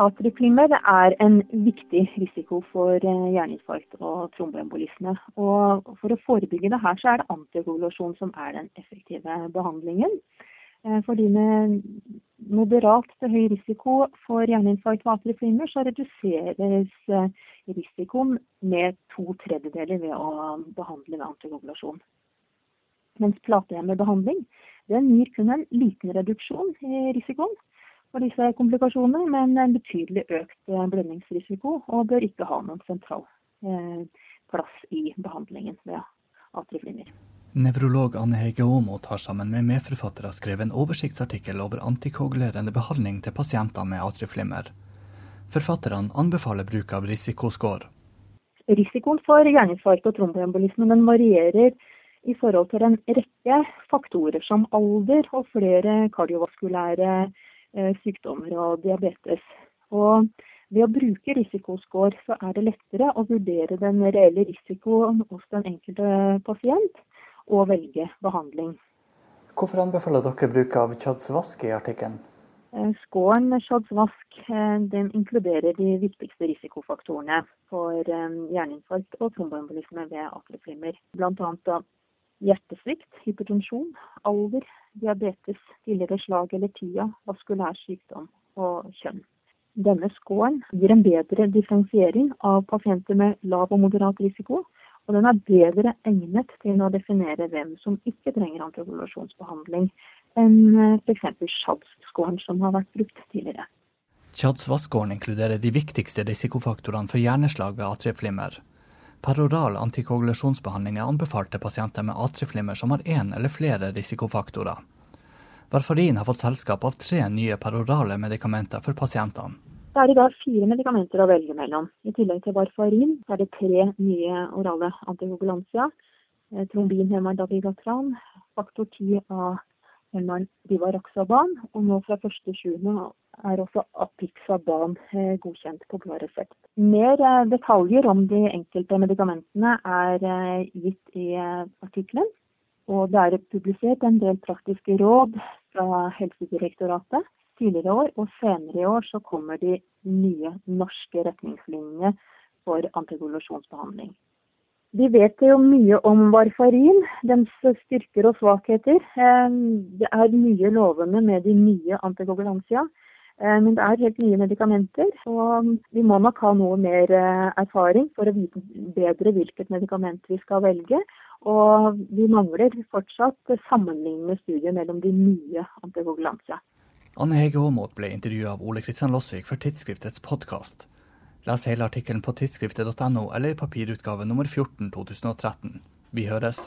Atrieflimmer er en viktig risiko for hjerneinfarkt hjerninfarkt og tromboembolisme. Og for å forebygge det her, så er det antikoagulasjon som er den effektive behandlingen. Eh, for de med moderat til høy risiko for hjerninfarkt og atrieflimmer, så reduseres eh, risikoen med to tredjedeler ved å behandle med antikoagulasjon. Mens platehjemmebehandling den gir kun en liten reduksjon i risikoen for disse komplikasjonene, men en betydelig økt eh, blødningsrisiko, og bør ikke ha noen sentral eh, plass i behandlingen ved atrieflimmer. Nevrolog Anne Hege Aamodt har sammen med medforfattere skrevet en oversiktsartikkel over antikoagulerende behandling til pasienter med atrieflimmer. Forfatterne anbefaler bruk av risikoscore. Risikoen for hjerninfarkt og tromboembolisme varierer i forhold til en rekke faktorer som alder og flere kardiovaskulære sykdommer og diabetes. Og ved å bruke risikoscore, så er det lettere å vurdere den reelle risikoen hos den enkelte pasient, og velge behandling. Hvorfor anbefaler dere bruk av Chadsvask i artikkelen? Skåren Scoren Chadsvask eh, den inkluderer de viktigste risikofaktorene for hjerninfarkt og tromboembolisme ved atrieflimmer. Bl.a. hjertesvikt, hypertensjon, alder, diabetes, tidligere slag eller TIA, vaskulær sykdom og kjønn. Denne scoren gir en bedre differensiering av pasienter med lav og moderat risiko, og den er bedre egnet til å definere hvem som ikke trenger antikoagulasjonsbehandling enn eh, f.eks. SHADS-scoren som har vært brukt tidligere. SHADS-scoren inkluderer de viktigste risikofaktorene for hjerneslag ved atrieflimmer. Peroral antikoagulasjonsbehandling er anbefalt til pasienter med atrieflimmer som har én eller flere risikofaktorer. Varfarin har fått selskap av tre nye perorale medikamenter for pasientene. Det er i dag fire medikamenter å velge mellom. I tillegg til varfarin er det tre nye orale antikoagulantia. Trombin, Trombinhemmeren faktor 10 av hemmeren raksaban, og nå fra 1.7 er også Apixaban eh, godkjent på blå resept. Mer eh, detaljer om de enkelte medikamentene er eh, gitt i artikkelen. Og det er publisert en del praktiske råd fra Helsedirektoratet tidligere år, og senere i år så kommer de nye norske retningslinjene for antikoagulasjonsbehandling. Vi vet jo mye om varfarin, dens styrker og svakheter. Det er mye lovende med de nye antikoagulantia. Eh, men det er helt nye medikamenter, og vi må nok ha noe mer eh, erfaring for å vite bedre hvilket medikament vi skal velge. Og vi mangler fortsatt sammenlignende studier mellom de nye antikoagulantia. Anne Hege Aamodt ble intervjua av Ole Kristian Lossvik for tidsskriftets podkast. Les hele artikkelen på tidsskriftet.no eller i papirutgave nummer 14 2013. Vi høres.